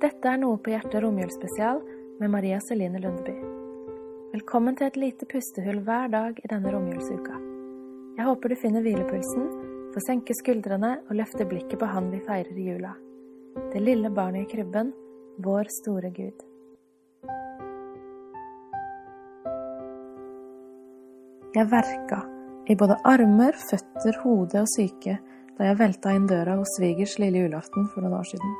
Dette er Noe på hjertet romjulsspesial med Maria Celine Lundeby. Velkommen til et lite pustehull hver dag i denne romjulsuka. Jeg håper du finner hvilepulsen, får senke skuldrene og løfte blikket på Han vi feirer i jula. Det lille barnet i krybben, vår store Gud. Jeg verka i både armer, føtter, hode og syke da jeg velta inn døra hos svigers lille julaften for noen år siden.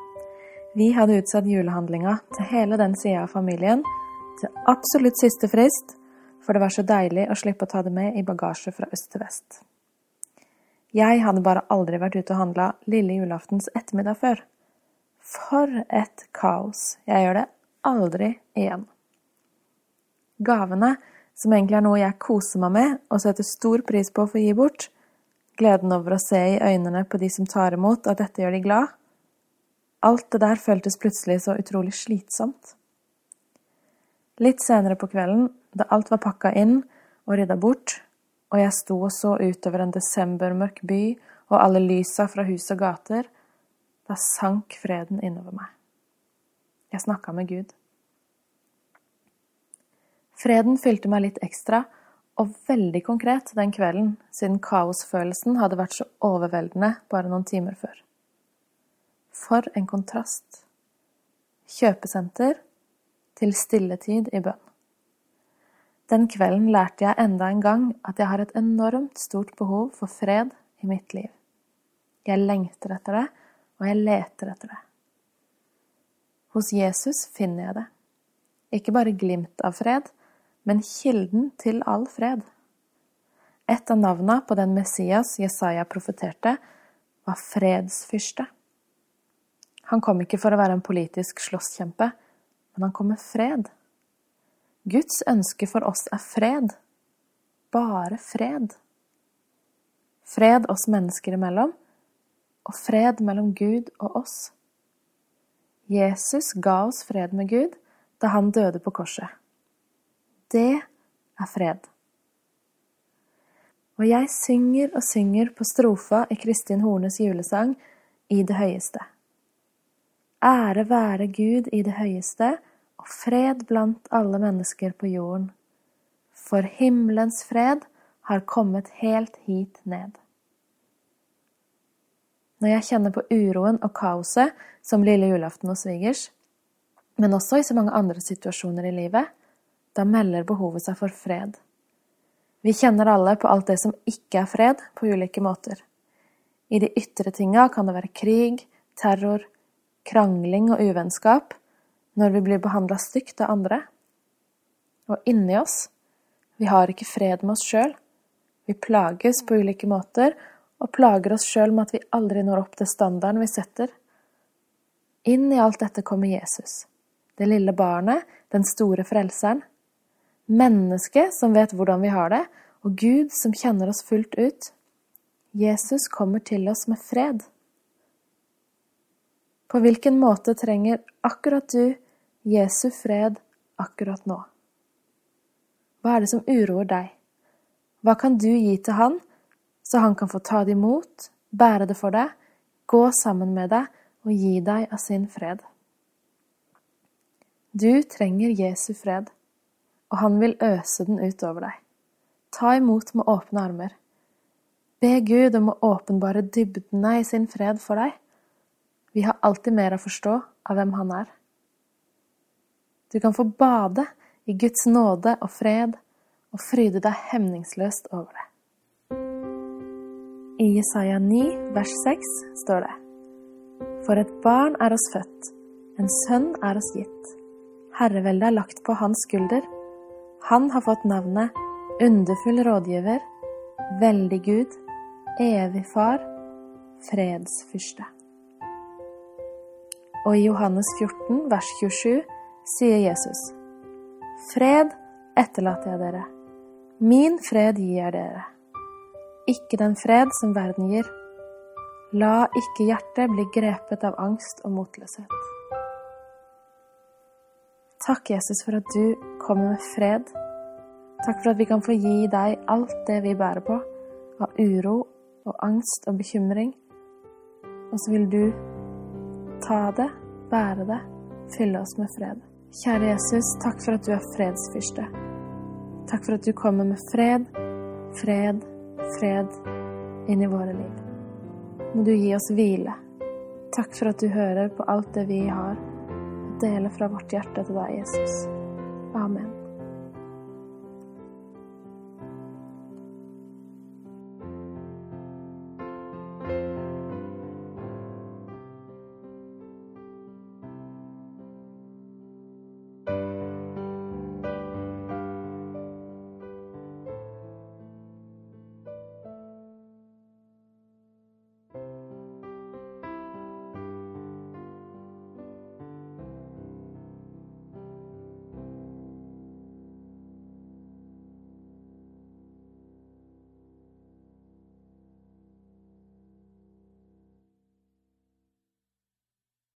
Vi hadde utsatt julehandlinga til hele den sida av familien til absolutt siste frist, for det var så deilig å slippe å ta det med i bagasje fra øst til vest. Jeg hadde bare aldri vært ute og handla lille julaftens ettermiddag før. For et kaos! Jeg gjør det aldri igjen. Gavene, som egentlig er noe jeg koser meg med og setter stor pris på å få gi bort, gleden over å se i øynene på de som tar imot at dette gjør de glad, alt det der føltes plutselig så utrolig slitsomt. Litt senere på kvelden, da alt var pakka inn og rydda bort, og jeg sto og så utover en desembermørk by og alle lysa fra hus og gater, da sank freden innover meg. Jeg snakka med Gud. Freden fylte meg litt ekstra, og veldig konkret den kvelden, siden kaosfølelsen hadde vært så overveldende bare noen timer før. For en kontrast. Kjøpesenter til stilletid i bønn. Den kvelden lærte jeg enda en gang at jeg har et enormt stort behov for fred i mitt liv. Jeg lengter etter det, og jeg leter etter det. Hos Jesus finner jeg det. Ikke bare glimt av fred, men kilden til all fred. Et av navna på den Messias Jesaja profeterte, var fredsfyrste. Han kom ikke for å være en politisk slåsskjempe, men han kom med fred. Guds ønske for oss er fred. Bare fred. Fred oss mennesker imellom, og fred mellom Gud og oss. Jesus ga oss fred med Gud da han døde på korset. Det er fred. Og jeg synger og synger på strofa i Kristin Hornes julesang I det høyeste. Ære være Gud i det høyeste, og fred blant alle mennesker på jorden. For himmelens fred har kommet helt hit ned. Når jeg kjenner på uroen og kaoset som lille julaften hos svigers, men også i så mange andre situasjoner i livet, da melder behovet seg for fred. Vi kjenner alle på alt det som ikke er fred, på ulike måter. I de ytre tinga kan det være krig, terror, krangling og uvennskap når vi blir behandla stygt av andre. Og inni oss, vi har ikke fred med oss sjøl. Vi plages på ulike måter, og plager oss sjøl med at vi aldri når opp til standarden vi setter. Inn i alt dette kommer Jesus, det lille barnet, den store frelseren Mennesket som vet hvordan vi har det, og Gud som kjenner oss fullt ut. Jesus kommer til oss med fred. På hvilken måte trenger akkurat du Jesu fred akkurat nå? Hva er det som uroer deg? Hva kan du gi til han, så han kan få ta det imot, bære det for deg, gå sammen med deg og gi deg av sin fred? Du trenger Jesu fred og han vil øse den ut over deg. Ta imot med åpne armer. Be Gud om å åpenbare dybdene i sin fred for deg. Vi har alltid mer å forstå av hvem han er. Du kan få bade i Guds nåde og fred og fryde deg hemningsløst over det. I Jesaja 9, vers 6 står det:" For et barn er oss født, en sønn er oss gitt. Herreveldet er lagt på hans skulder. Han har fått navnet Underfull rådgiver, Veldig Gud, Evig Far, Fredsfyrste. Og i Johannes 14, vers 27, sier Jesus, Fred etterlater jeg dere, min fred gir jeg dere. Ikke den fred som verden gir. La ikke hjertet bli grepet av angst og motløshet. Takk, Jesus, for at du kommer med fred. Takk for at vi kan få gi deg alt det vi bærer på av uro og angst og bekymring. Og så vil du ta det, bære det fylle oss med fred. Kjære Jesus, takk for at du er fredsfyrste. Takk for at du kommer med fred, fred, fred inn i våre liv. Må du gi oss hvile. Takk for at du hører på alt det vi har, og deler fra vårt hjerte til deg, Jesus. Amen.